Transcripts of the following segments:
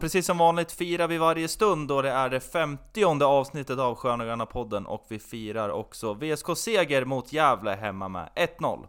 Precis som vanligt firar vi varje stund då det är det femtionde avsnittet av Sköna Gröna podden och vi firar också VSK-seger mot Gävle hemma med 1-0.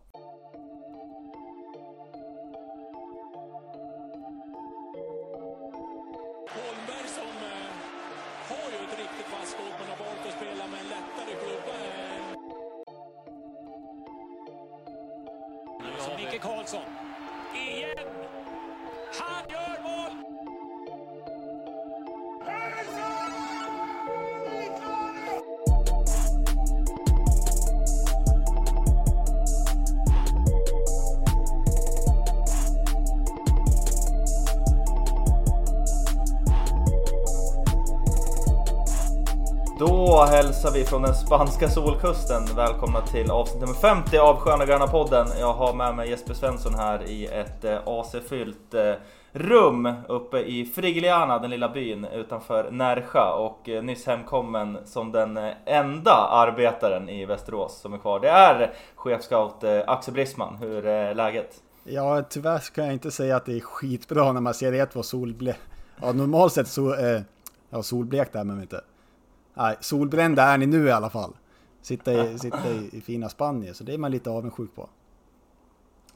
Spanska solkusten välkomna till avsnitt nummer 50 av Sköna Gröna podden. Jag har med mig Jesper Svensson här i ett eh, AC-fyllt eh, rum uppe i Frigiliana, den lilla byn utanför Närsjö och eh, nyss hemkommen som den enda arbetaren i Västerås som är kvar. Det är chefscout Axel Brisman. Hur är läget? Ja, tyvärr kan jag inte säga att det är skitbra när man ser det var solble... Ja, normalt sett så... Eh, ja, solblekt är man inte. Nej, solbrända är ni nu i alla fall. Sitta i, sitta i, i fina Spanien, så det är man lite avundsjuk på.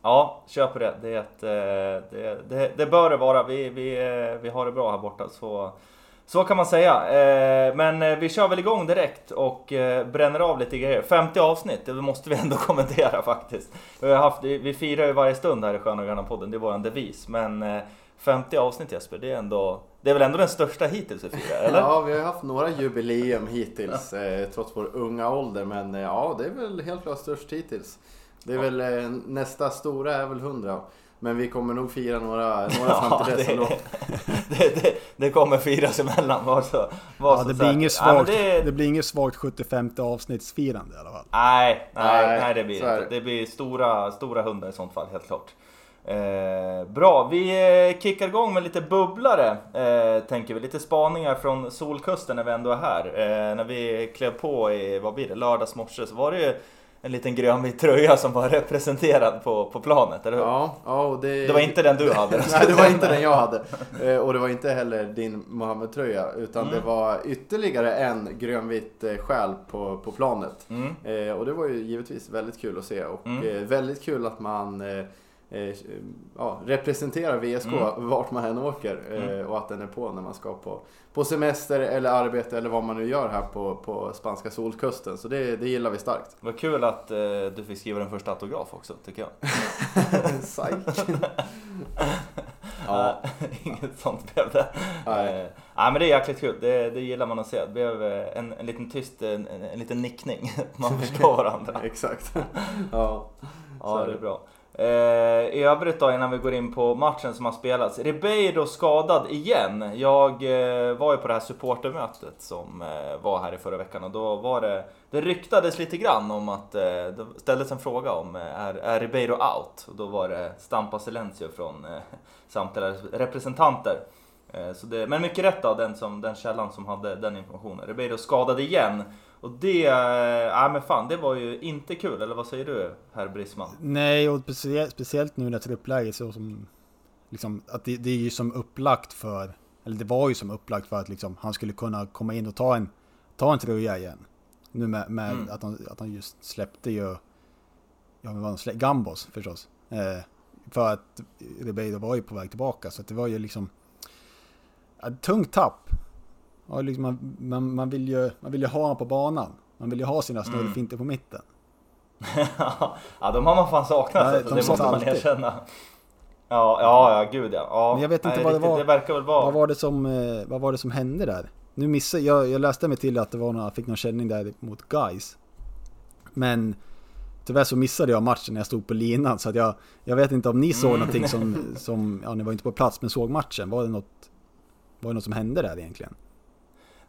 Ja, kör på det. Det, ett, eh, det, det, det bör det vara. Vi, vi, eh, vi har det bra här borta. Så, så kan man säga. Eh, men vi kör väl igång direkt och bränner av lite grejer. 50 avsnitt, det måste vi ändå kommentera faktiskt. Vi, har haft, vi firar ju varje stund här i Sköna Gröna podden, det är våran devis. Men 50 avsnitt Jesper, det är, ändå, det är väl ändå den största hittills firar, eller? Ja, vi har haft några jubileum hittills, eh, trots vår unga ålder. Men eh, ja, det är väl helt klart störst hittills. Det är Ja. väl eh, nästa stora är väl 100. Men vi kommer nog fira några, några Ja, fram till dess det, ändå. det, det, det kommer firas emellan, var så, var Ja, så det, blir inget svagt, det- det blir inget svagt 75 avsnittsfirande i alla fall. Nej, nej, Nej, nej det blir inte. Det blir stora, stora hundar i sånt fall, helt klart. Eh, bra, vi eh, kickar igång med lite bubblare, eh, tänker vi. Lite spaningar från Solkusten när vi ändå är här. Eh, när vi klev på i, vad blir det, lördags morse så var det ju en liten grönvit tröja som var representerad på, på planet, eller hur? Ja, ja, och det... Det var inte den du hade. Nej, det var inte den jag hade. Eh, Och det var inte heller din Mohammed-tröja. Utan Mm. det var ytterligare en grönvit eh, själ på, på planet. Mm. Eh, och det var ju givetvis väldigt kul att se. Och Mm. eh, väldigt kul att man eh, ja, representerar VSK Mm. vart man än åker. Eh, Mm. och att den är på när man ska på, på semester eller arbete eller vad man nu gör här på, på spanska solkusten. Så det, det gillar vi starkt. Vad kul att eh, du fick skriva den första autograf också, tycker jag. Psych. ja, Inget sånt blev det. Nej. Eh, nej men det är jäkligt kul, det, det gillar man att se. Det blev eh, en, en liten tyst, en, en, en liten nickning. Man förstår varandra. exakt. ja. Ja, det är bra. Eh, I övrigt då innan vi går in på matchen som har spelats. Ribeiro skadad igen. Jag eh, var ju på det här supportermötet som eh, var här i förra veckan och då var det, det ryktades lite grann om att eh, det ställdes en fråga om eh, är, är Ribeiro out? Och då var det Stampa Silencio från eh, samtliga representanter. Eh, så det, men mycket rätt av den, som, den källan som hade den informationen. Ribeiro skadad igen. Och det, eh, ja men fan det var ju inte kul, eller vad säger du herr Brisman? Nej, och speciellt, speciellt nu när truppläget så som... Liksom, att det, det är ju som upplagt för... Eller det var ju som upplagt för att liksom, han skulle kunna komma in och ta en, ta en tröja igen. Nu med, med Mm. att, han, att han just släppte ju... Ja, men vad han släppte? Gambos förstås. Eh, för att Ribeiro var ju på väg tillbaka, så att det var ju liksom... Ja, tungt tapp. Ja, liksom man, man, man, vill ju, man vill ju ha honom på banan. Man vill ju ha sina Mm. snurrfinter på mitten. ja, de har man fan saknat, Nej, alltså, de det måste man alltid. erkänna. Ja, ja, ja, gud ja. ja. Men jag vet inte Nej, vad det riktigt, var. Det verkar väl vara... Vad var det som, eh, vad var det som hände där? Nu missade jag, jag läste mig till att det var några, fick någon känning där mot guys. Men tyvärr så missade jag matchen när jag stod på linan så att jag, jag vet inte om ni såg Mm. någonting som, som, ja ni var inte på plats men såg matchen. Var det något, var det något som hände där egentligen?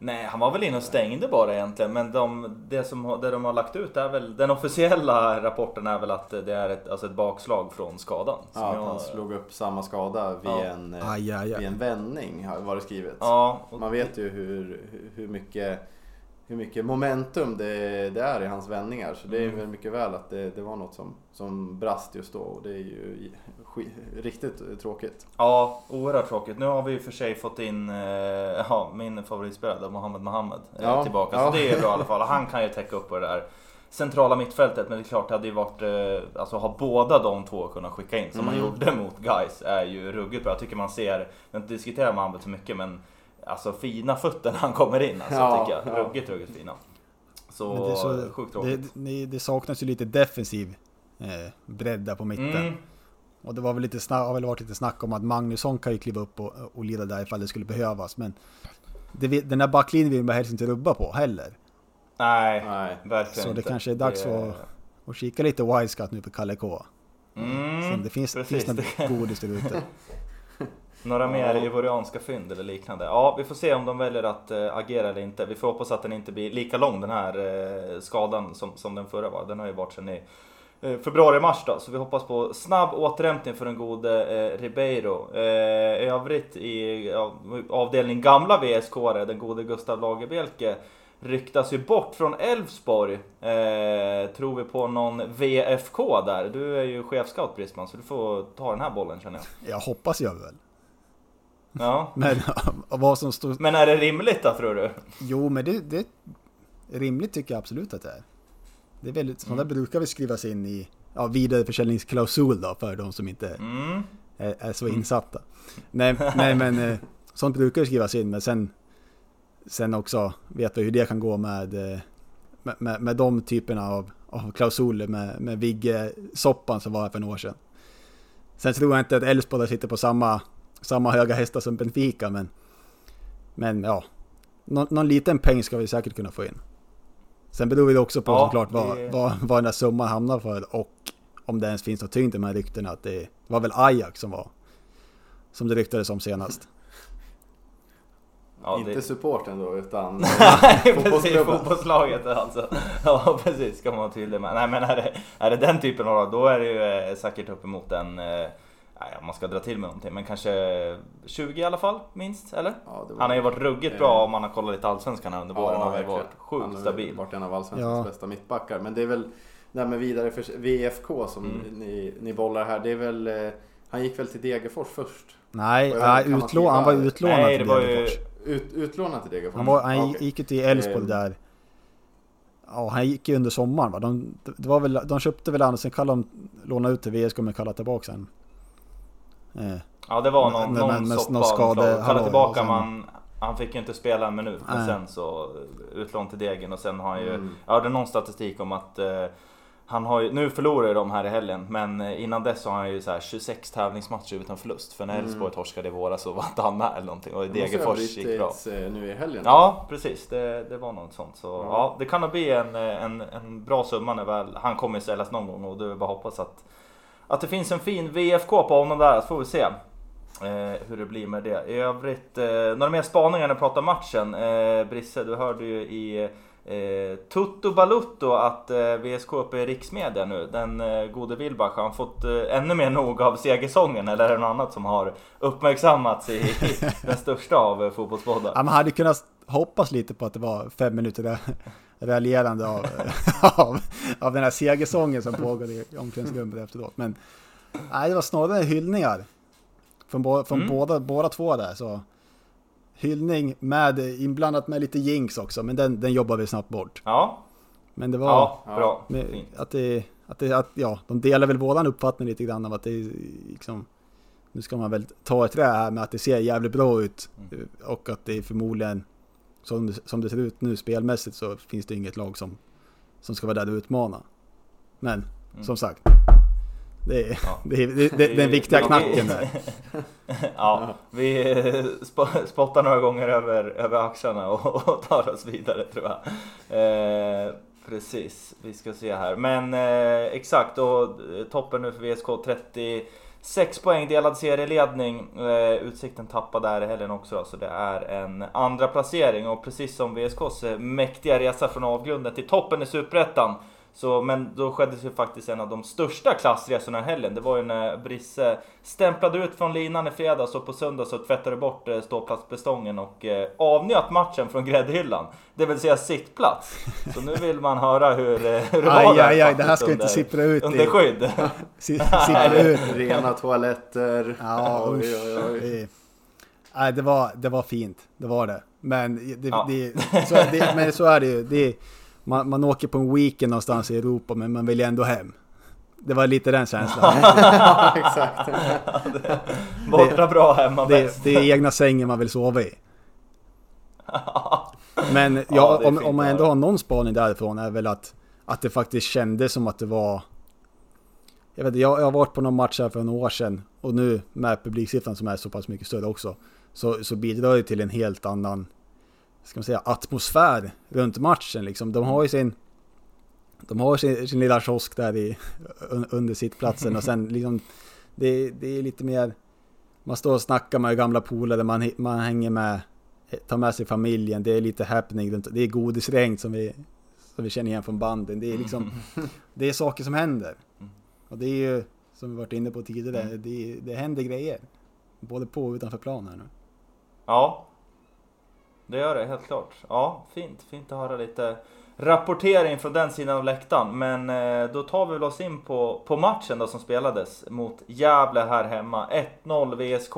Nej, han var väl inne och stängde bara egentligen. Men de, det, som, det de har lagt ut är väl... Den officiella rapporten är väl att det är ett, alltså ett bakslag från skadan. som Ja, att jag- han slog upp samma skada vid, Ja. en, eh, Aj, aj, vid aj. en vändning var det skrivet. Ja, och- Man vet ju hur- hur mycket hur mycket momentum det, det är i hans vändningar. Så det är Mm. väl mycket väl att det, det var något som, som brast just då och det är ju riktigt tråkigt. Ja, oerhört tråkigt. Nu har vi och för sig fått in eh, ja, min favoritspelare Mohammed Mohammed eh, Ja, tillbaka. ja. Så det är bra i alla fall. Han kan ju täcka upp på det där centrala mittfältet. Men det är klart, det hade ju varit... Eh, alltså ha båda de två kunnat skicka in som han Mm. gjorde mot Guys är ju ruggigt bra. Jag tycker man ser, har inte diskuterat Mohammed så mycket men Alltså fina fötter när han kommer in alltså, Ja, tycker jag. ja. Ruggigt, ruggigt fina. Så, Men det, är så sjukt tråkigt. det, det saknas ju lite defensiv eh, bredd där på mitten. Mm. Och det var väl lite snack, har väl varit lite snack om att Magnusson kan ju kliva upp och, och leda där ifall det skulle behövas. Men det, den här backlinjen vill man helst inte rubba på heller. Nej, Nej. verkligen Så det inte. kanske är dags Det- att- Och kika lite Wisecut nu på Kalle K. Mm, Så det finns, precis. finns något godis där ute. Några mer ivorianska fynd eller liknande. Ja, vi får se om de väljer att äh, agera eller inte. Vi får hoppas att den inte blir lika lång den här äh, skadan som, som den förra var. Den har ju varit sedan i eh, februari-mars då. Så vi hoppas på snabb återhämtning för den gode Ribeiro. Eh, övrigt i ja, avdelning gamla VSK, den gode Gustav Lagerbielke ryktas ju bort från Elfsborg. Eh, tror vi på någon VFK där? Du är ju chefscout Brisman, så du får ta den här bollen känner jag. Jag hoppas jag väl. Ja. Men vad som står... Men är det rimligt då tror du? Jo, men det, det rimligt tycker jag absolut att det är. Det är väldigt, sådana Mm. brukar vi skrivas in i ja, vidareförsäljningsklausul då för de som inte Mm. är, är så insatta. Nej, nej men eh, sånt brukar skrivas in men sen, sen också vet vi hur det kan gå med, eh, med, med, med de typerna av, av klausuler med, med Vigge-soppan som var här för några år sedan. Sen tror jag inte att Elfsborg sitter på samma, samma höga hästar som Benfica men, men ja, någon, någon liten peng ska vi säkert kunna få in. Sen beror det också på Ja, såklart vad, det- vad, vad den där summan hamnar för och om det ens finns något tyngd i de här ryktena. Att det var väl Ajax som var som det ryktades om senast. Ja, inte det... supporten då utan Nej precis, fotbollsklubben. fotbollslaget alltså. Ja precis, ska man vara tydlig med. Nej men är det, är det den typen av då är det ju eh, säkert uppemot en, eh, nej, om man ska dra till med någonting, men kanske 20 i alla fall minst, eller? Ja, det var- Han har ju varit ruggigt bra om man har kollat lite allsvenskan här under våren. han har ju verkligen. varit Han sjukt har stabil. varit en av allsvenskans Ja. bästa mittbackar. Men det är väl det med vidare för VFK som Mm. ni, ni bollar här. Det är väl, eh, han gick väl till Degerfors först? Nej, nej utlå, han var utlånad Nej det till ju... Degerfors. Ut, utlånad till Degerfors? Han, var, han Ja, okej. gick ju till Elfsborg Eh. där. Ja, han gick ju under sommaren va? De, det var väl, de köpte väl han och sen kallade de, lånade ut till VSK men kallade tillbaka sen. Eh, Ja det var någon, någon men- men soppa. någon skade- Kalla hallå, tillbaka sen- man... Han fick ju inte spela en minut men sen så utlån till Degen och sen har han ju... Mm. Jag hörde någon statistik om att eh, han har ju, nu förlorar de här i helgen, men eh, innan dess så har han ju så här 26 tävlingsmatcher utan förlust. För när Mm. Elfsborg torskade i våras så var inte han med eller någonting och Degerfors gick bra. eh, nu i helgen. Ja, precis. Det, det var något sånt. Så Ja. ja, det kan nog bli en, eh, en, en bra summa när väl han kommer säljas någon gång och det är bara hoppas att, att det finns en fin VFK på honom där, så får vi se. Eh, hur det blir med det. I övrigt, eh, några mer spaningar när vi pratar matchen. Eh, Brisse, du hörde ju i eh, Tutto Balutto att eh, VSK är uppe i riksmedia nu. Den eh, gode Wilbach, har han fått eh, ännu mer nog av segersången eller är det något annat som har uppmärksammats i, i den största av eh, fotbollspoddar? ja, man hade kunnat hoppas lite på att det var fem minuter där raljerande av, av, av den här segersången som pågår i omklädningsrummet efteråt. Men nej, det var snarare hyllningar. Från, bo, från Mm. båda, båda två där. Så hyllning med inblandat med lite jinx också, men den, den jobbar vi snabbt bort. Ja, Men det var ja, Ja. bra. med, att det, att det, att, ja, de delar väl våran uppfattning lite grann av att det är liksom, nu ska man väl ta ett trä här med att det ser jävligt bra ut Mm. och att det är förmodligen som, det- som det ser ut nu spelmässigt så finns det inget lag som, som ska vara där och utmana. Men Mm. som sagt, det är, Ja. det är, det, det, den viktiga Ja, knacken där. Ja, vi eh, sp- spottar några gånger över, över axlarna och, och tar oss vidare tror jag. Eh, precis, vi ska se här. Men eh, exakt, och eh, toppen nu för VSK Sex poäng, delad serieledning. Eh, utsikten tappade där i helgen också då, så det är en andra placering och precis som VSKs eh, mäktiga resa från avgrunden till toppen i Superettan så, men då skedde ju faktiskt en av de största klassresorna i helgen. Det var ju när Brisse stämplade ut från linan i fredags och på söndag så tvättade bort eh, ståplatsbestången och eh, avnjöt matchen från gräddhyllan. Det vill säga sittplats. Så nu vill man höra hur, eh, hur det Aj, var där aj, aj, det här ska inte under- sippra ut i- Under skydd. Si- Sipprar ut. Rena toaletter. Ja, oj, usch. oj, oj. Nej, det var, det var fint. Det var det. Men, det, Ja. det, så, det, men så är det ju. Det, man, man åker på en weekend någonstans i Europa men man vill ju ändå hem. Det var lite den känslan. Ja, exakt. Borta bra, hemma bäst. Det, det är egna sängen man vill sova i. Men ja, Ja, det om, om man ändå har någon spaning därifrån är väl att, att det faktiskt kändes som att det var... Jag, vet, jag, jag har varit på någon match här för några år sedan och nu med publiksiffran som är så pass mycket större också så, så bidrar det till en helt annan ska man säga, atmosfär runt matchen. Liksom. De har ju sin, de har sin, sin lilla kiosk där i, un, under sittplatsen och sen liksom det, det är lite mer man står och snackar med gamla polare, man, man hänger med, tar med sig familjen, det är lite happening det är godisregn som vi, som vi känner igen från banden. Det är liksom, det är saker som händer. Och det är ju, som vi varit inne på tidigare, det, det händer grejer. Både på och utanför plan här nu. Ja. Det gör det, helt klart. Ja, fint. Fint att höra lite rapportering från den sidan av läktaren. Men eh, då tar vi väl oss in på, på matchen då som spelades mot Gävle här hemma. 1-0 VSK.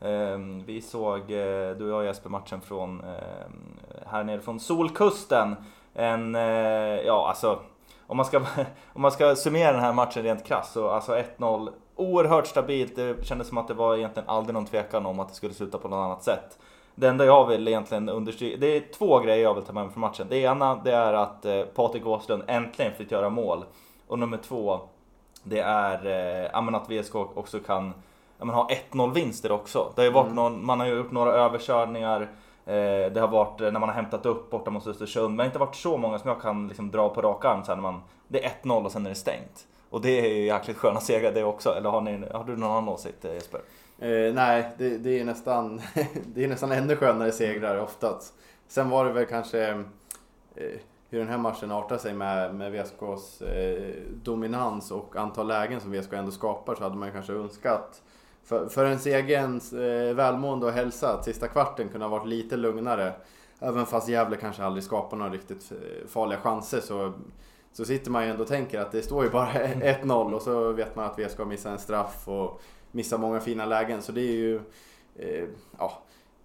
Eh, vi såg, eh, du och jag Jesper, matchen från ehm, här nere från Solkusten. En, eh, ja alltså, om man, ska, om man ska summera den här matchen rent krasst så alltså 1-0 oerhört stabilt. Det kändes som att det var egentligen aldrig någon tvekan om att det skulle sluta på något annat sätt. Det enda jag vill egentligen understryka, det är två grejer jag vill ta med mig från matchen. Det ena det är att eh, Patrik Åslund äntligen fick göra mål. Och nummer två, det är eh, att VSK också kan ha 1-0 vinster också. Det har varit någon, man har ju gjort några överkörningar. Eh, det har varit eh, när man har hämtat upp borta mot Östersund. Men det har inte varit så många som jag kan liksom dra på rak arm sen när man, det är 1-0 och sen är det stängt. Och det är ju jäkligt sköna segrar det också. Eller har, ni, har du någon annan åsikt eh, Jesper? Eh, nej, det, det är nästan, det är nästan ännu skönare segrar oftast. Sen var det väl kanske eh, hur den här matchen artar sig med, med VSKs eh, dominans och antal lägen som VSK ändå skapar så hade man kanske önskat för, för ens egen eh, välmående och hälsa att sista kvarten kunde ha varit lite lugnare. Även fast Gävle kanske aldrig skapar några riktigt eh, farliga chanser så, så sitter man ju ändå och tänker att det står ju bara 1-0 och så vet man att VSK missar en straff och missar många fina lägen. Så det är ju... Eh, ja,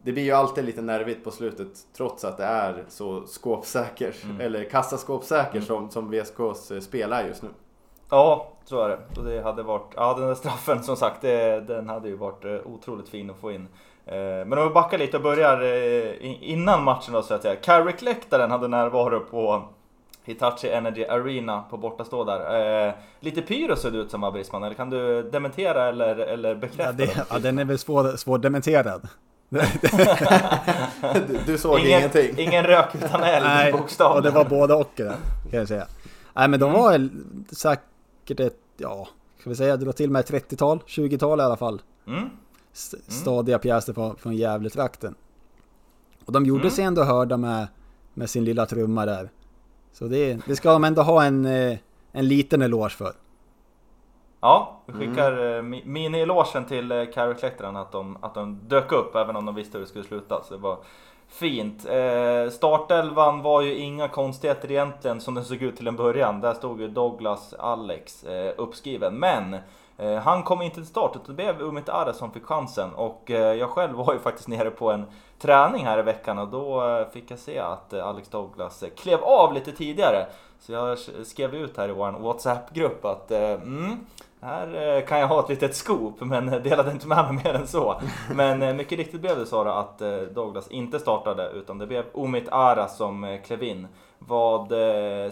det blir ju alltid lite nervigt på slutet trots att det är så skåpsäkert, Mm. eller kassaskåpsäkert Mm. som, som VSKs eh, spel är just nu. Ja, så är det. Och det hade varit, ja den där straffen som sagt, det, den hade ju varit eh, otroligt fin att få in. Eh, Men om vi backar lite och börjar innan matchen då så att säga. Carrick-läktaren hade närvaro på Hitachi Energy Arena på bortastå där. Eh, lite pyro såg det ut som var Brisman, eller kan du dementera eller, eller bekräfta? Ja, det, den ja, den är väl svår, svårdementerad. Du, du såg ingen, ingenting. ingen rök utan eld, Nej, bokstavligen. och det var både och det, kan jag säga. Nej men de var väl säkert ett, ja, ska vi säga dra till med ett 30-tal, 20-tal i alla fall. Mm. St- Stadiga pjäser från, från Gävletrakten. Och de gjorde Mm. sig ändå hörda med, med sin lilla trumma där. Så det, det ska de ändå ha en, eh, en liten eloge för. Ja, vi skickar mm. mini-elogen till eh, Carrick-läktaren att de, att de dök upp även om de visste hur det skulle sluta. Så det var fint. Eh, startelvan var ju inga konstigheter egentligen som den såg ut till en början. Där stod ju Douglas Alex eh, uppskriven. Men eh, Eh, han kom inte till start utan det blev Umit Ara som fick chansen. Och eh, jag själv var ju faktiskt nere på en träning här i veckan och då eh, fick jag se att Alex Douglas klev av lite tidigare. Så jag skrev ut här i vår WhatsApp-grupp att mm, här eh, kan jag ha ett litet scoop, men delade inte med mig mer än så. Men eh, mycket riktigt blev det så att eh, Douglas inte startade, utan det blev Omid Ara som klev in. Vad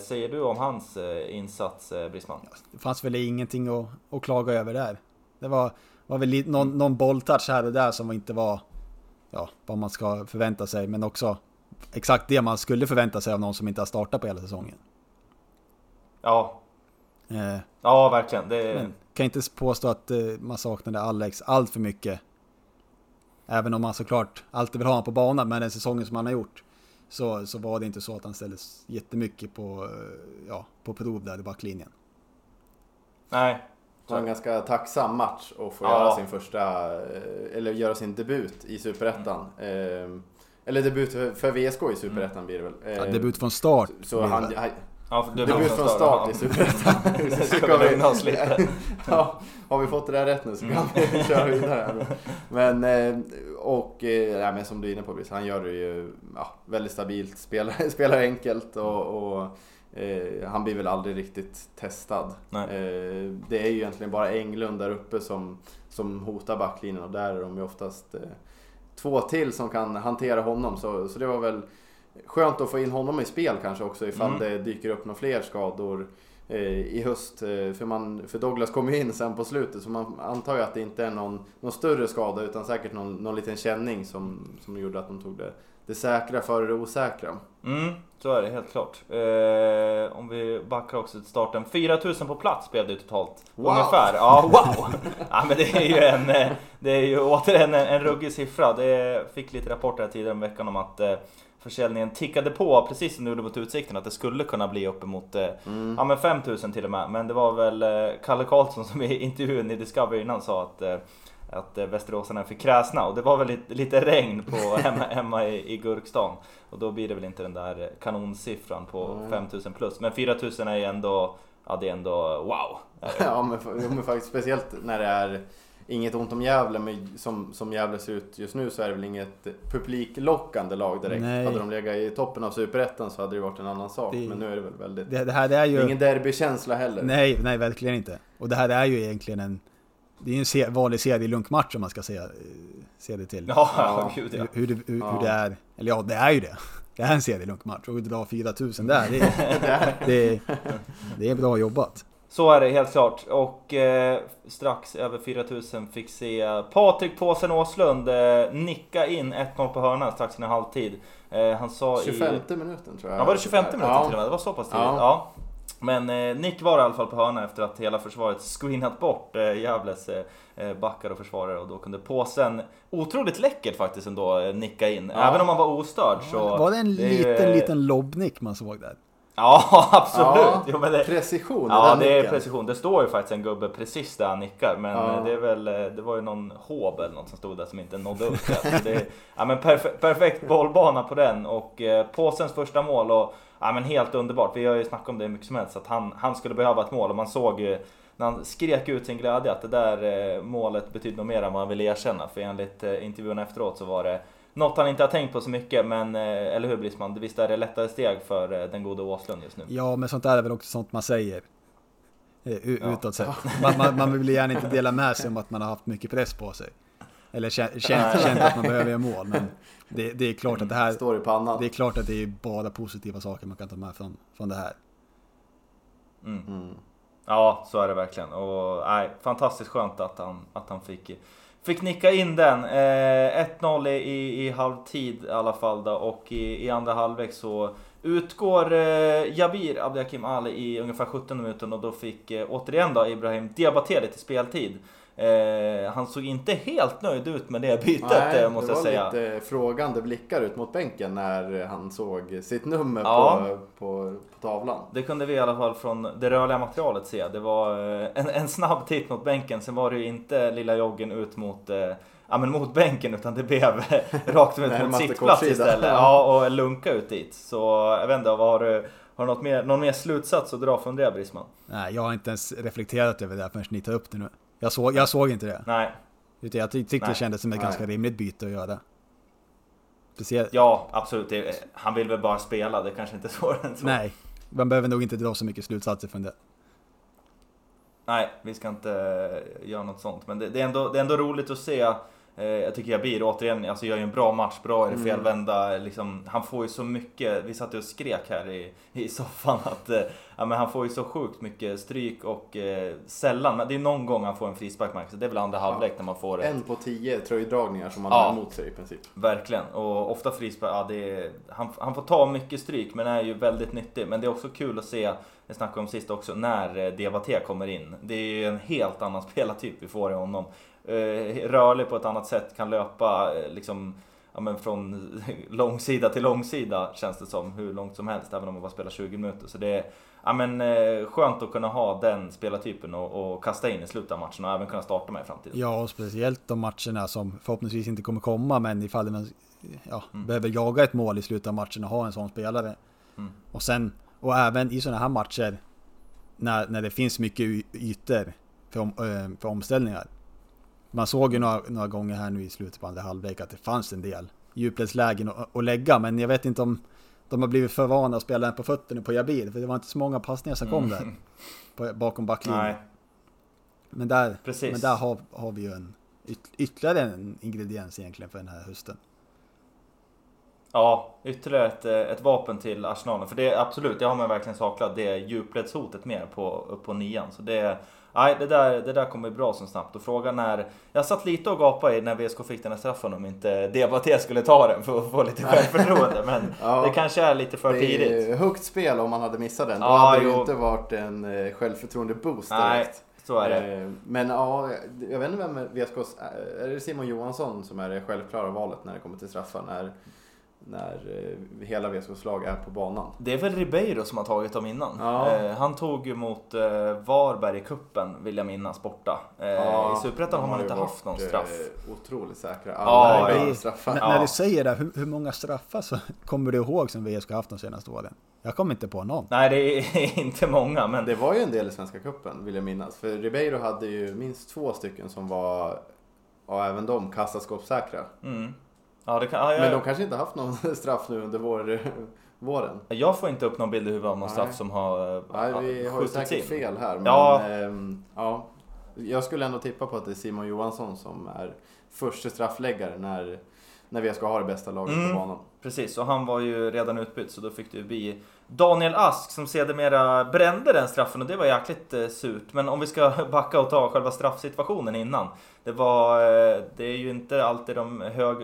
säger du om hans insats, Brisman? Det fanns väl ingenting att, att klaga över där. Det var, var väl lite, någon, någon bolltouch här och där som inte var ja, vad man ska förvänta sig, men också exakt det man skulle förvänta sig av någon som inte har startat på hela säsongen. Ja, Eh, ja verkligen. Det, men kan inte påstå att eh, man saknade Alex allt för mycket. Även om man såklart alltid vill ha honom på banan med den säsongen som han har gjort. så, så var det inte så att han ställdes jättemycket på, eh, ja, på prov där i backlinjen. Nej. Det var en ganska tacksam match att få Ja. göra sin första, eh, eller göra sin debut i Superettan. Eh, Eller debut för, för VSK i Superettan blir det väl. Ja, debut från start. Så han, han, Ja, för du debut från start i Superettan. Ska vi lugna oss lite? ja, har vi fått det där rätt nu så kan vi köra vidare. Men, eh, och eh, nej, men som du är inne på Brice, han gör det ju ja, väldigt stabilt, spelar, spelar enkelt och, och eh, han blir väl aldrig riktigt testad. Eh, det är ju egentligen bara Englund där uppe som, som hotar backlinjen och där är de ju oftast eh, två till som kan hantera honom. Så, så det var väl skönt att få in honom i spel kanske också ifall Mm. det dyker upp några fler skador eh, i höst. Eh, för, man, för Douglas kom ju in sen på slutet så man antar ju att det inte är någon, någon större skada utan säkert någon, någon liten känning som, som gjorde att de tog det, det säkra före det osäkra. Mm, så är det helt klart. Eh, om vi backar också till starten. 4000 på plats blev det totalt. Wow. Ungefär. Ja, wow! ja, men det är ju en, eh, det är ju återigen en, en ruggig siffra. Det fick lite rapporter här tidigare om veckan om att försäljningen tickade på precis som det gjorde mot Utsikten. Att det skulle kunna bli uppemot eh, Mm. ja, men 5000 till och med. Men det var väl eh, Kalle Karlsson som i intervjun i Discovery innan sa att eh, att västeråsarna fick kräsna och det var väl lite, lite regn på hemma, hemma i, i Gurkstan. Och då blir det väl inte den där kanonsiffran på Nej. 5000 plus. Men 4000 är ju ändå, ja det är ändå wow. är. Ja men, men faktiskt speciellt när det är inget ont om Gävle men som, som Gävle ser ut just nu så är det väl inget publiklockande lag direkt. Nej. Hade de legat i toppen av Superettan så hade det varit en annan sak. Det- Men nu är det väl väldigt... Det, det här det är ju... Ingen derbykänsla heller. Nej, nej, verkligen inte. Och det här är ju egentligen en... Det är ju en se, vanlig serielunkmatch om man ska säga, eh, se det till. Ja, Ja. gud ja. Hur, hur, det, hur, Ja. hur det är. Eller ja, det är ju det. Det är en serielunkmatch och dra 4000 där, det det, är, det är bra jobbat. Så är det helt klart. Och eh, strax över 4000 fick se Patrik Påsen Åslund eh, nicka in 1-0 på hörnan strax innan halvtid. Eh, han sa i... 25 minuten tror jag. Ja, var det 25 minuter Ja. till och med? Det var så pass tidigt? Ja. Ja. Men eh, Nick var i alla fall på hörna efter att hela försvaret screenat bort eh, Gävles eh, eh, backar och försvarare och då kunde påsen, otroligt läckert faktiskt ändå, eh, nicka in. Ja. Även om han var ostörd så... Var det en ju, liten, eh, liten lobbnick man såg där? Ja, absolut! Ja, Jo, men det, Precision Ja, det är nicken. precision. Det står ju faktiskt en gubbe precis där han nickar. Men Ja. eh, det är väl, eh, det var ju någon håb eller något som stod där som inte nådde upp det är, ja, men perfe- perfekt bollbana på den och eh, påsens första mål och ja, men helt underbart. Vi har ju snackat om det mycket som helst att han, han skulle behöva ett mål och man såg ju när han skrek ut sin glädje att det där eh, målet betydde nog mer än vad han ville erkänna. För enligt eh, intervjun efteråt så var det något han inte har tänkt på så mycket. Men, eh, eller hur Brisman? Visst är det lättare steg för eh, den gode Åslund just nu? Ja, men sånt där är väl också sånt man säger. eh, u- Ja. Utåt sett. Man, man, man vill gärna inte dela med sig om att man har haft mycket press på sig. Eller känt, känt, känt att man behöver göra mål. Men det, det är klart att det här... Står i pannan. Det är klart att det är bara positiva saker man kan ta med från, från det här. Mm. Mm. Ja, så är det verkligen. Och nej, fantastiskt skönt att han, att han fick, fick nicka in den. Eh, 1-0 i, i, halvtid i alla fall då, och i, i andra halvlek så utgår eh, Jabir Abdiakim Ali i ungefär 17 minuter och då fick eh, återigen då Ibrahim Diabaté lite speltid. Eh, han såg inte helt nöjd ut med det bytet Nej, eh, måste det jag var säga. lite frågande blickar ut mot bänken när han såg sitt nummer Ja. på, på tavlan. Det kunde vi i alla fall från det rörliga materialet se. Det var eh, en, en snabb titt mot bänken. Sen var det ju inte lilla joggen ut mot, eh, ja, men mot bänken utan det blev rakt ut mot sittplats istället. Ja, och lunka ut dit. Så jag vet inte, vad har du, har du något mer, någon mer slutsats att dra från det Brisman? Nej, jag har inte ens reflekterat över det här förrän ni tar upp det nu. Jag såg, jag såg inte det. Nej, Utan jag ty- tyckte Nej. det kändes som ett Nej. ganska rimligt byte att göra. Speciellt... ja absolut. Han vill väl bara spela, det kanske inte är svårare än så. Nej, man behöver nog inte dra så mycket slutsatser från det. Nej, vi ska inte eh, göra något sånt. Men det, det, är, ändå, det är ändå roligt att se. Eh, jag tycker Jabir återigen, alltså gör ju en bra match, bra i Mm. felvända. Liksom, han får ju så mycket, vi satt ju och skrek här i, i soffan att eh, ja, men han får ju så sjukt mycket stryk och eh, sällan, men det är någon gång han får en frispark Max. Det är väl andra halvlek när man får det. En på tio tröjdragningar som han Ja. har emot sig i princip. Verkligen, och ofta frispark, ja, det är, han, han får ta mycket stryk men är ju väldigt nyttig. Men det är också kul att se, det snackade om sist också, när eh, Diabaté kommer in. Det är ju en helt annan spelartyp vi får i honom. Eh, rörlig på ett annat sätt, kan löpa eh, liksom ja, men från långsida till långsida känns det som, hur långt som helst, även om man bara spelar 20 minuter. Så det är ja, men, eh, skönt att kunna ha den spelartypen och, och kasta in i slutet av matchen och även kunna starta med i framtiden. Ja, och speciellt de matcherna som förhoppningsvis inte kommer komma, men ifall man ja, Mm. behöver jaga ett mål i slutet av matchen och ha en sån spelare. Mm. Och sen, och även i sådana här matcher när, när det finns mycket ytor för, om, för omställningar. Man såg ju några, några gånger här nu i slutet på andra halvlek att det fanns en del djupledslägen att, att lägga, men jag vet inte om de har blivit för vana att spela den på fötterna på Jabir, för det var inte så många passningar som kom där på, bakom backlinjen. Mm. Men där, Precis. men där har, har vi ju en, yt, ytterligare en ingrediens egentligen för den här hösten. Ja, ytterligare ett, ett vapen till Arsenalen. För det är absolut, det har man verkligen saknat. Det är djupledshotet mer på, upp på nian. Så det, nej, det, där, det där kommer bra som snabbt. Och frågan är, jag satt lite och gapade när VSK fick den här straffen om inte Diabaté skulle ta den för att få lite självförtroende. Men Ja. det kanske är lite för Det tidigt. är högt spel om man hade missat den. Då Ja, hade det ju inte varit en eh, självförtroende-boost Nej, direkt. så är det. Eh, Men ja, jag vet inte vem VSKs... Är det Simon Johansson som är det självklara valet när det kommer till straffar? När, när eh, hela VSKs lag är på banan? Det är väl Ribeiro som har tagit dem innan. Ja. Eh, han tog ju mot eh, Varberg i kuppen vill jag minnas, borta. Eh, I Superettan har man inte haft någon straff. Otroligt säkra. Ja, Alla ja. ja, straffar. Ja. När du säger det, hur, hur många straffar så kommer du ihåg som VSK haft de senaste åren? Jag kommer inte på någon. Nej, det är inte många, men Det var ju en del i Svenska Cupen vill jag minnas. För Ribeiro hade ju minst två stycken som var, och även de, kassaskåpssäkra. Mm. Ja, det kan, ja, jag, Men de kanske inte haft någon straff nu under vår, våren. jag får inte upp någon bild i huvudet av någon Nej. straff som har, eh, Nej, vi har ju säkert in. fel här. Men Ja. ehm, ja. Jag skulle ändå tippa på att det är Simon Johansson som är första straffläggare när, när vi ska ha det bästa laget Mm. på banan. Precis, och han var ju redan utbytt så då fick det ju bli Daniel Ask som sedermera brände den straffen och det var jäkligt eh, surt. Men om vi ska backa och ta själva straffsituationen innan. Det var, eh, det är ju inte alltid de hög,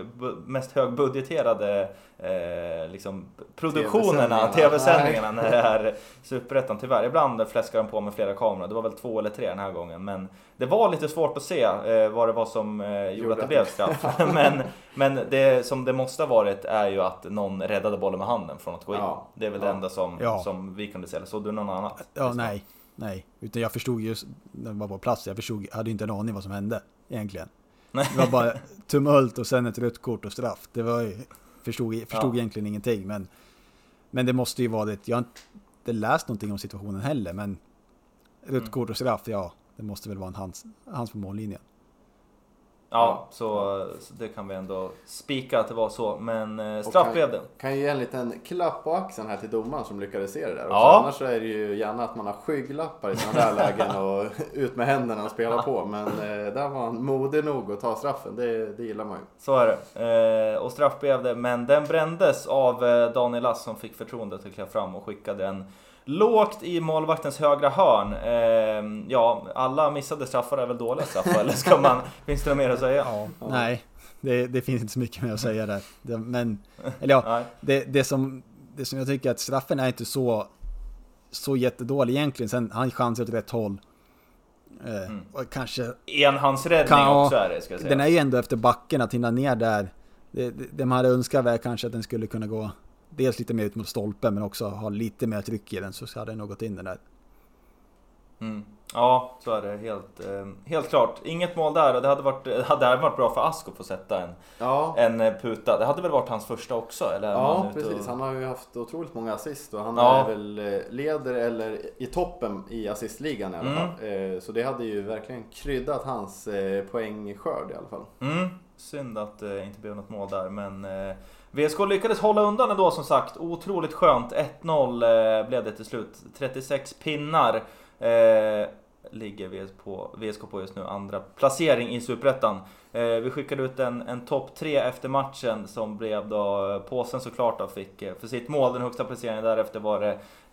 mest högbudgeterade eh, liksom, produktionerna, TV-sändningarna. när det är Superettan tyvärr. Ibland fläskar de på med flera kameror. Det var väl två eller tre den här gången. Men det var lite svårt att se eh, vad det var som eh, gjorde att det blev straff. men men det som det måste ha varit är ju att någon räddade bollen med handen från att gå in. Ja. Det är väl det Ja. enda som, Ja. som vi kunde se. Eller såg du någon annat? Ja, nej. Nej, utan jag förstod just när jag var på plats, jag förstod, jag hade inte en aning vad som hände egentligen. Nej. Det var bara tumult och sen ett rött kort och straff. Det var ju, förstod, förstod Ja. egentligen ingenting men, men det måste ju vara det, jag har inte läst någonting om situationen heller men rött Mm. kort och straff, ja, det måste väl vara en hands, hands på mållinjen. Ja, så, så det kan vi ändå spika att det var så. Men eh, straff kan- blev det. Kan ju ge en liten klapp på axeln här till domaren som lyckades se det där också. Ja. Annars är det ju gärna att man har skygglappar i sådana där lägen och ut med händerna och spela på. Men eh, där var han modig nog att ta straffen. Det, det gillar man ju. Så är det. Eh, och straff blev det, men den brändes av eh, Daniel Ass som fick förtroendet att kliva fram och skickade den lågt i målvaktens högra hörn. Eh, ja, alla missade straffar är väl dåliga straffar, eller ska man, finns det något mer att säga? Ja. Nej, det, det finns inte så mycket mer att säga där. Det, men, eller ja, det, det, som, det som jag tycker att straffen är inte så, så jättedålig egentligen. Sen han chansar åt rätt håll. Eh, Mm. och kanske, Enhandsräddning Kan- ja, också är det, ska jag säga. den är ju ändå efter backen att hinna ner där. Det, det, det man hade önskat var kanske att den skulle kunna gå dels lite mer ut mot stolpen men också ha lite mer tryck i den så hade den nog gått in den där. Mm. Ja, så är det helt, eh, helt klart. Inget mål där och det hade varit, det hade varit bra för Ask att få sätta en, Ja, en eh, puta. Det hade väl varit hans första också? Eller ja precis. Och... Han har ju haft otroligt många assist och han Ja. är väl eh, leder eller i toppen i assistligan i alla Mm. fall. Eh, Så det hade ju verkligen kryddat hans eh, poängskörd i alla fall. Mm, synd att det eh, inte blev något mål där, men eh, VSK lyckades hålla undan ändå som sagt. Otroligt skönt. 1-0 eh, blev det till slut. 36 pinnar eh, ligger VS på, VSK på just nu. Andra placering i Superettan. Eh, vi skickade ut en, en topp 3 efter matchen som blev då eh, Påsen såklart då fick eh, för sitt mål den högsta placeringen. Därefter var det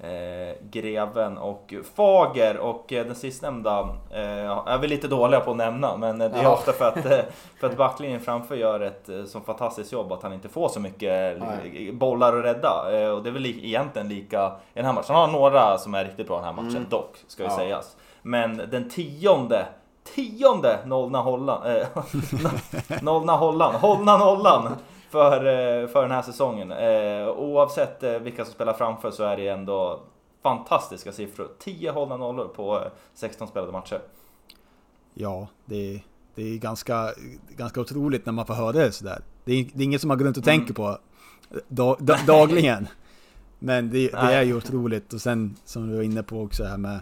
eh, Greven och Fager och eh, den sistnämnda eh, är vi lite dåliga på att nämna men det är Ja. ofta för att, för att backlinjen framför gör ett så fantastiskt jobb att han inte får så mycket Nej. bollar att rädda. Och det är väl li- egentligen lika i den här matchen. Han har några som är riktigt bra i den här matchen Mm. dock, ska ju Ja. sägas. Men den tionde Tionde nollna Holland, eh, nollna Holland, hållna nollan för, eh, för den här säsongen. Eh, oavsett eh, vilka som spelar framför så är det ändå fantastiska siffror. 10 hållna nollor på 16 spelade matcher. Ja, det är, det är ganska, ganska otroligt när man får höra det sådär. Det är, det är inget som man går runt och Mm. tänker på dag, dag, dagligen. Men det, det är ju otroligt. Och sen som du var inne på också här med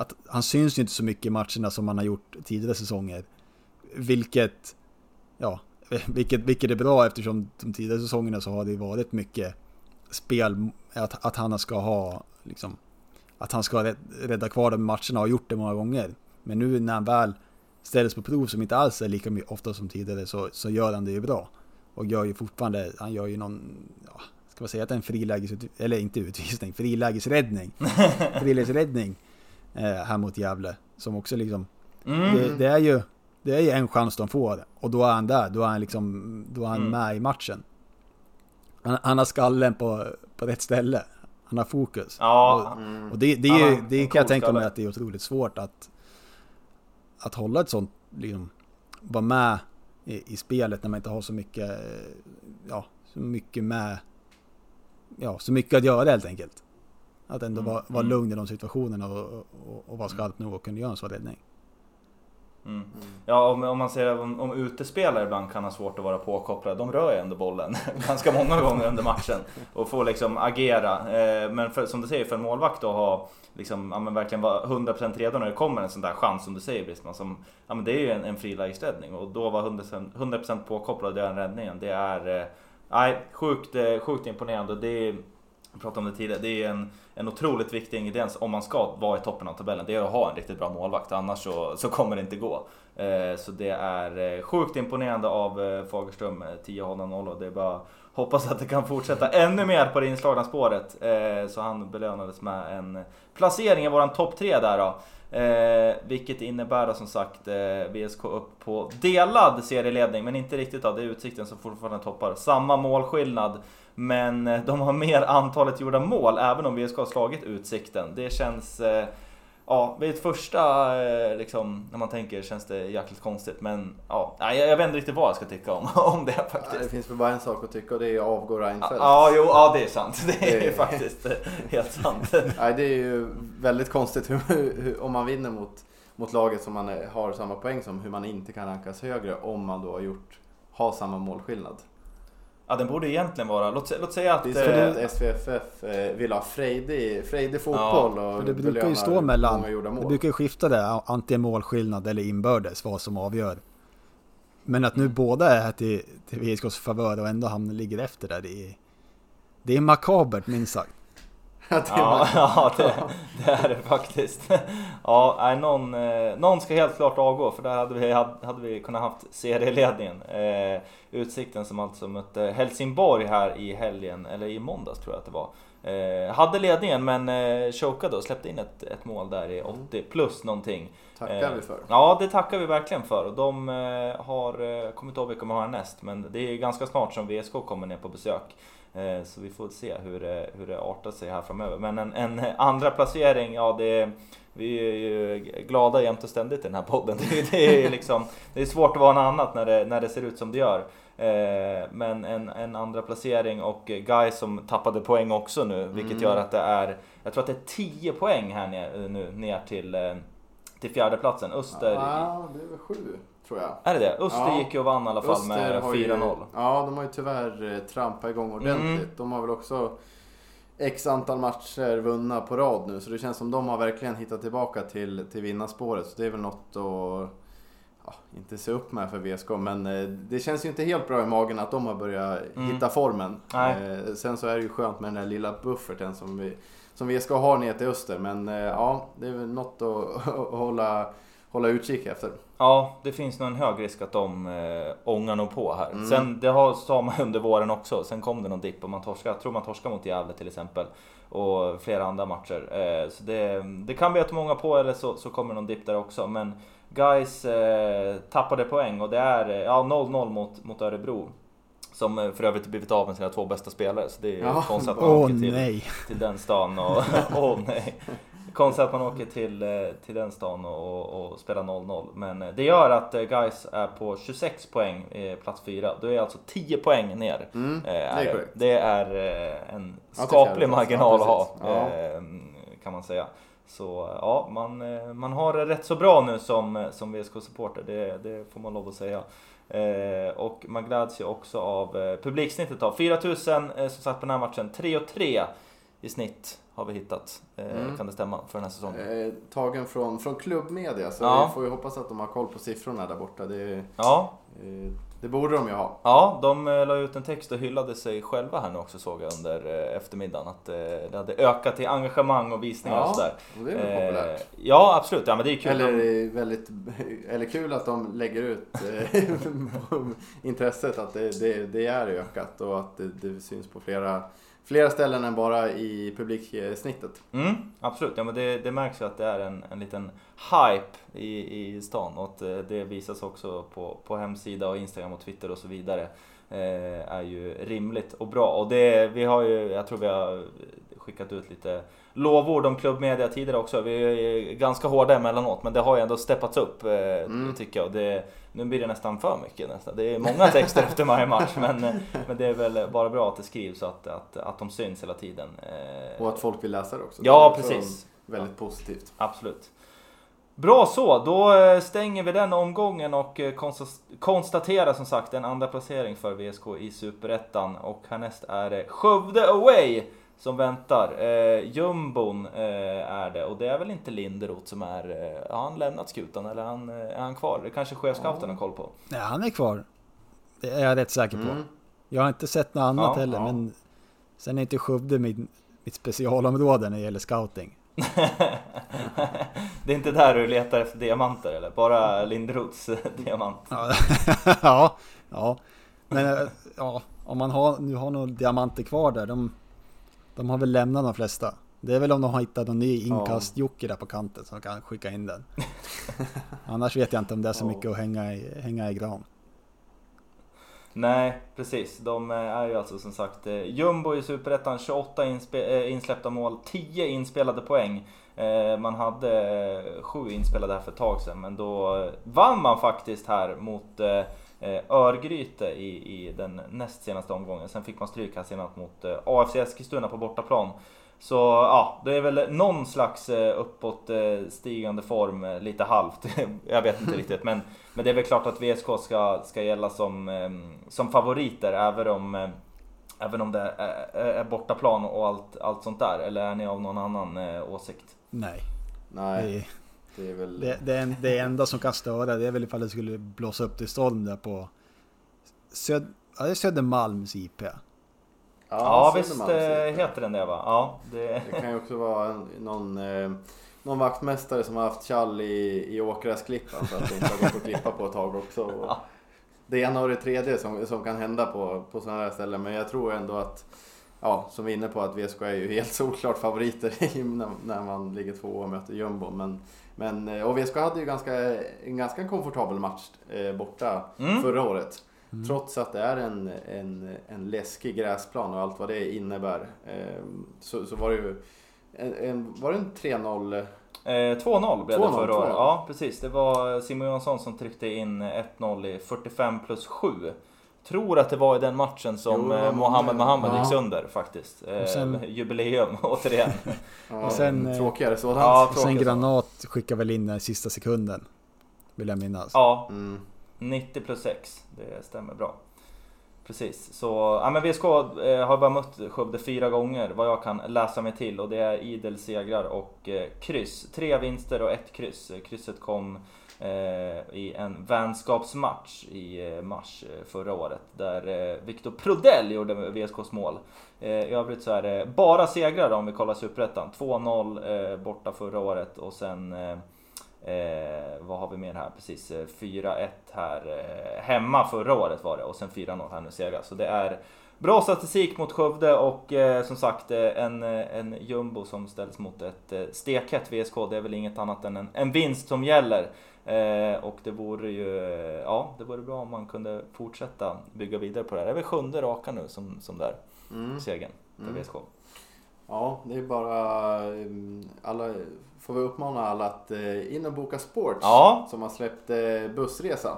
att han syns ju inte så mycket i matcherna som han har gjort tidigare säsonger. Vilket, ja, vilket, vilket är bra eftersom de tidigare säsongerna så har det varit mycket spel, att, att han ska ha liksom, att han ska rädd- rädda kvar de matcherna och har gjort det många gånger. Men nu när han väl ställs på prov som inte alls är lika ofta som tidigare så, så gör han det ju bra. Och gör ju fortfarande, han gör ju någon, ja, ska man säga att det är en friläges, eller inte utvisning, frilägesräddning. frilägesräddning här mot Gävle. Som också liksom, Mm. det, det är ju, det är ju en chans de får. Och då är han där, då är han liksom, då är han Mm. med i matchen. Han, han har skallen på, på rätt ställe. Han har fokus. Ja, Och det, det, Han är, har ju- en det kan cool jag tänka mig att det är otroligt svårt att, att hålla ett sånt, liksom, vara med i, i spelet när man inte har så mycket, eh, ja, så mycket med, ja, så mycket att göra helt enkelt. Att ändå Mm, vara, vara mm. lugn i de situationerna och, och, och vara skarp nog och kunna göra en sån räddning. Mm. Ja, om, om man ser om, om utespelare ibland kan ha svårt att vara påkopplade. De rör ju ändå bollen ganska många gånger under matchen och får liksom agera. Eh, men för, som du säger, för en målvakt att ha liksom, ja, men verkligen vara 100% redo när det kommer en sån där chans som du säger Brisman. Som, ja, men det är ju en, en frilägesräddning och då vara 100%, 100% påkopplad i den räddningen. Det är eh, nej, sjukt, eh, sjukt imponerande. Det är, jag pratade om det tidigare, det är en, en otroligt viktig ingrediens om man ska vara i toppen av tabellen. Det är att ha en riktigt bra målvakt, annars så, så kommer det inte gå. Eh, så det är eh, sjukt imponerande av eh, Fagerström, eh, 10 0 och Det är bara hoppas att det kan fortsätta ännu mer på det inslagna spåret. Eh, så han belönades med en placering i våran topp 3 där då. Eh, vilket innebär då som sagt eh, VSK upp på delad serieledning, men inte riktigt då. Det är Utsikten som fortfarande toppar. Samma målskillnad, men eh, de har mer antalet gjorda mål, även om VSK har slagit Utsikten. Det känns... Eh, Ja, vid ett första, eh, liksom, när man tänker känns det jäkligt konstigt. Men ja, jag vet inte riktigt vad jag ska tycka om, om det Ja, det faktiskt. finns väl bara en sak att tycka och det är avgå Reinfeldt. Ja, jo, ja det är sant. Det är Det- faktiskt eh, helt sant. Nej, det är ju väldigt konstigt hur, hur, om man vinner mot, mot laget som man är, har samma poäng som, hur man inte kan rankas högre om man då har gjort, har samma målskillnad. Ja, den borde egentligen vara, låt, låt säga att... Det är så eh, att SVFF eh, vill ha frejdig, frejdig fotboll och För det brukar ju stå mellan, det brukar ju skifta där, antingen målskillnad eller inbördes, vad som avgör. Men att nu Mm. båda är här till, till VSKs favör och ändå hamnar ligger efter där, det är, det är makabert minst sagt. Ja, ja det, det är det faktiskt. Ja, nej, någon, eh, någon ska helt klart avgå för där hade vi, hade, hade vi kunnat haft serieledningen. Eh, Utsikten som alltså mötte Helsingborg här i helgen, eller i måndags tror jag att det var. Eh, hade ledningen men eh, chokade och släppte in ett, ett mål där i 80 plus någonting. tackar Eh, vi för. Ja, det tackar vi verkligen för. Och de eh, har, eh, kommit ihåg vilka de har härnäst, men det är ganska snart som VSK kommer ner på besök. Eh, så vi får se hur det, hur det artar sig här framöver. Men en, en andra placering, ja det vi är ju glada jämt och ständigt i den här podden. Det, är- liksom, det är svårt att vara något annat när det, när det ser ut som det gör. Eh, men en, en andra placering och Guy som tappade poäng också nu, vilket Mm. gör att det är, jag tror att det är 10 poäng här ner, nu, ner till eh, till fjärdeplatsen. Öster... Ja, det är väl sju tror jag. Är det det? Öster Ja. gick ju och vann i alla fall med Öster ju- 4-0. Ja, de har ju tyvärr eh, trampat igång ordentligt. Mm. De har väl också X antal matcher vunna på rad nu. Så det känns som de har verkligen hittat tillbaka till, till vinnarspåret. Så det är väl något att ja, inte se upp med för VSK. Men eh, det känns ju inte helt bra i magen att de har börjat Mm. hitta formen. Eh, sen så är det ju skönt med den där lilla bufferten som vi som VSK har ner till Öster. Men eh, ja, det är väl något att, att hålla, hålla utkik efter. Ja, det finns nog en hög risk att de eh, ångar nog på här. Mm. Sen, det har, sa man under våren också. Sen kom det någon dipp och man torskade. Jag tror man torskade mot Gävle till exempel. Och flera andra matcher. Eh, så det, det kan bli att många på eller så, så kommer någon dipp där också. Men guys eh, tappade poäng och det är eh, ja, 0-0 mot, mot Örebro. Som eh, för övrigt blivit av med sina två bästa spelare. Så det är Ja. konstigt att man åker till, den stan och åh nej. Konstigt att man åker till, eh, till den stan och, och, spelar 0-0. Men eh, det gör att eh, Guys är på 26 poäng, plats 4. Då är alltså 10 poäng ner. Mm, det är det, är en skaplig marginal att ha. Kan man säga. Så ja, man, man har det rätt så bra nu som, som VSK-supporter. Det, det får man lov att säga. Eh, och man gläds ju också av eh, publiksnittet då. 4000 eh, som sagt på den här matchen. 3 och 3 i snitt har vi hittat. Eh, Mm. Kan det stämma för den här säsongen? Eh, tagen från, från klubbmedia, så Ja. vi får ju hoppas att de har koll på siffrorna där borta. Det, Ja, eh, det borde de ju ha. Ja, de eh, la ut en text och hyllade sig själva här nu också såg jag under eftermiddagen. Att det hade ökat i engagemang och visningar och Ja, sådär. och det är väl populärt. Eh, ja, absolut. Ja, men det är kul. Eller eh, väldigt, eller kul att de lägger ut intresset att det, det, det är ökat och att det, det syns på flera, flera ställen än bara i publiksnittet. Mm, absolut, ja, men det, det märks ju att det är en, en liten hype i, i stan och eh, det visas också på, på hemsida och Instagram och Twitter och så vidare. Eh, är ju rimligt och bra. Och det, vi har ju, jag tror vi har skickat ut lite lovord om klubbmedia tidigare också. Vi är ganska hårda emellanåt men det har ju ändå steppats upp eh, Mm. tycker jag. Och det, nu blir det nästan för mycket nästan. Det är många texter efter varje match men, eh, men det är väl bara bra att det skrivs så att, att, att de syns hela tiden. Eh, Och att folk vill läsa det också. Ja, Det precis. Väldigt positivt. Absolut. Bra så, då stänger vi den omgången och konsta- konstaterar som sagt en andra placering för VSK i Superettan. Och härnäst är det Skövde Away som väntar. Eh, jumbon eh, är det och det är väl inte Linderoth som är... Eh, har han lämnat skutan eller är han, eh, är han kvar? Det kanske chefscouten har koll på. Nej, han är kvar. Det är jag rätt säker på. Mm. Jag har inte sett något annat Ja, heller, ja. men sen är inte Skövde min, mitt specialområde när det gäller scouting. det är inte där du letar efter diamanter eller? Bara Linderoths eh, diamant? Ja, ja, ja. Men eh, ja, om man har, nu har några diamanter kvar där, de, de har väl lämnat de flesta. Det är väl om de har hittat någon ny inkast-jocke där på kanten som kan skicka in den. Annars vet jag inte om det är så mycket att hänga i, hänga i gran. Nej, precis. De eh, är ju alltså som sagt eh, jumbo i Superettan, 28 inspe- eh, insläppta mål, 10 inspelade poäng. Man hade sju inspelade här för ett tag sedan, men då vann man faktiskt här mot Örgryte i, i den näst senaste omgången. Sen fick man stryk här senast mot eh, AFC Eskilstuna på bortaplan. Så ja, det är väl någon slags eh, uppåt eh, stigande form, eh, lite halvt. Jag vet inte riktigt, men, men det är väl klart att VSK ska, ska gälla som, eh, som favoriter även om, eh, även om det är, är bortaplan och allt, allt sånt där. Eller är ni av någon annan eh, åsikt? Nej, Nej, det, är väl... det, det, en- det enda som kan störa det är väl ifall det skulle blåsa upp till storm där på Söd, ja, det är Södermalms IP. Ja, visst Södermalms eh, heter den det va? Ja, det, Det kan ju också vara en, någon, eh, någon vaktmästare som har haft tjall i, i Åkgräsklippan så att det inte har gått att klippa på ett tag också. Och Ja. Det ena och det tredje som, som kan hända på, på sådana här ställen. Men jag tror ändå att, ja, som vi är inne på, att VSK är ju helt solklart favoriter när, man ligger två och möter jumbo. Men, men, eh, och VSK hade ju ganska, en ganska komfortabel match eh, borta Mm. förra året. Trots att det är en, en, en läskig gräsplan och allt vad det innebär. Eh, så, så var det ju en, en, var det en 3-0? Eh, 2-0 blev det 2-0, förra året. 2-0. Ja, precis. Det var Simon Jonsson som tryckte in 1-0 i 45 plus 7. Tror att det var i den matchen som Jo, var eh, Mohammed ja. gick sönder faktiskt. Eh, Och sen- Jubileum återigen. Ja, Och sen, eh, tråkigare sådant. Ja, Och sen. Granat skickar väl in den i sista sekunden. Vill jag minnas. Ja, Mm. 90 plus 6. Det stämmer bra. Precis, så ja, men VSK eh, har bara mött Skövde fyra gånger vad jag kan läsa mig till och det är idel segrar och eh, kryss. Tre vinster och ett kryss. Eh, Krysset kom eh, Eh, i en vänskapsmatch i eh, mars eh, förra året där eh, Viktor Prodell gjorde VSKs mål. Eh, I övrigt så är det bara segrar om vi kollar Superettan. 2-0 eh, borta förra året och sen eh, Eh, vad har vi mer här? Precis, eh, 4-1 här eh, hemma förra året var det och sen 4-0 här nu segrar. Så det är bra statistik mot Skövde och eh, som sagt eh, en, en jumbo som ställs mot ett eh, stekhett VSK. Det är väl inget annat än en, en vinst som gäller. Eh, och det vore ju, ja det vore bra om man kunde fortsätta bygga vidare på det här. Det är väl sjunde raka nu som, som där, Mm. segern för Mm. VSK. Ja, det är bara mm, alla, får vi uppmana alla att eh, in och boka Sports Ja. som har släppt eh, bussresa.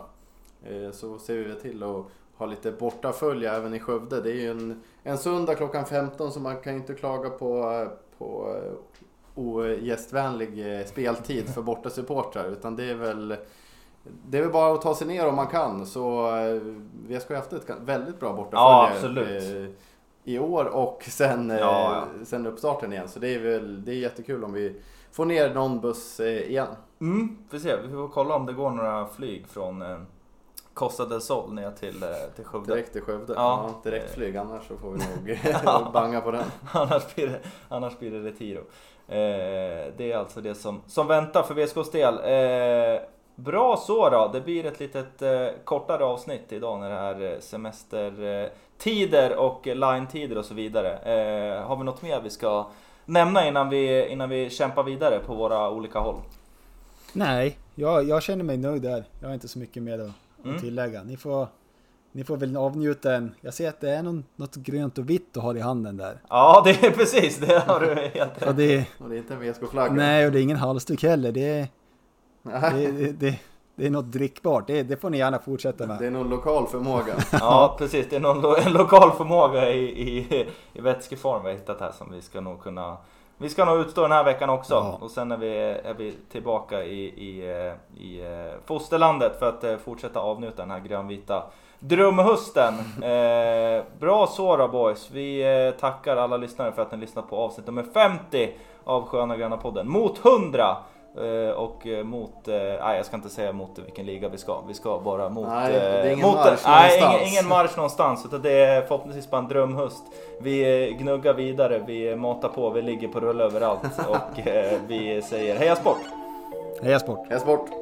Eh, Så ser vi till att ha lite bortafölja även i Skövde. Det är ju en, en söndag klockan 15 så man kan ju inte klaga på, på ogästvänlig eh, speltid för bortasupportrar utan det är väl det är väl bara att ta sig ner om man kan så eh, vi ju haft ett väldigt bra Ja, bortafölje absolut. eh, i år och sen, eh, Ja, sen uppstarten igen. Så det är väl det är jättekul om vi får ner någon buss eh, igen. Mm, vi får se. Vi får kolla om det går några flyg från eh, Costa del Sol ner till, eh, till Skövde. Direkt till Skövde. Ja. Ja. direktflyg annars så får vi nog Ja. banga på den. annars, blir det, annars blir det Retiro. Eh, det är alltså det som, som väntar för VSKs del. Eh, bra så då. Det blir ett litet eh, kortare avsnitt idag när det är eh, semestertider och line-tider och så vidare. Eh, har vi något mer vi ska nämna innan vi, innan vi kämpar vidare på våra olika håll? Nej, jag, jag känner mig nöjd där. Jag har inte så mycket mer att, Mm. att tillägga. Ni får, ni får väl avnjuta en... Jag ser att det är någon, något grönt och vitt du har i handen där. Ja, det är precis det har du helt rätt Och det, Och det är inte en VSK-flagga. nej, och det är ingen halsduk heller. Det är, det, det, det, det är något drickbart. Det, det får ni gärna fortsätta Det med. är någon lokal förmåga. Ja precis, det är någon lo en lokal förmåga i, i, i vätskeform vi har hittat här som vi ska nog kunna Vi ska nog utstå den här veckan också Ja. och sen är vi, är vi tillbaka i, i, eh, i eh, fosterlandet för att eh, fortsätta avnjuta den här grönvita drömhösten. Eh, bra så då boys, vi eh, tackar alla lyssnare för att ni lyssnat på avsnitt nummer 50 av Sköna Gröna podden. Mot 100! Eh, och eh, mot, eh, nej jag ska inte säga mot vilken liga vi ska, vi ska bara mot... Nej, det är eh, ingen mot, marsch nej, någonstans. ingen, ingen marsch någonstans utan det är förhoppningsvis bara en drömhöst. Vi eh, gnuggar vidare, vi matar på, vi ligger på rull överallt och eh, vi säger heja sport! Heja sport! Hästbort!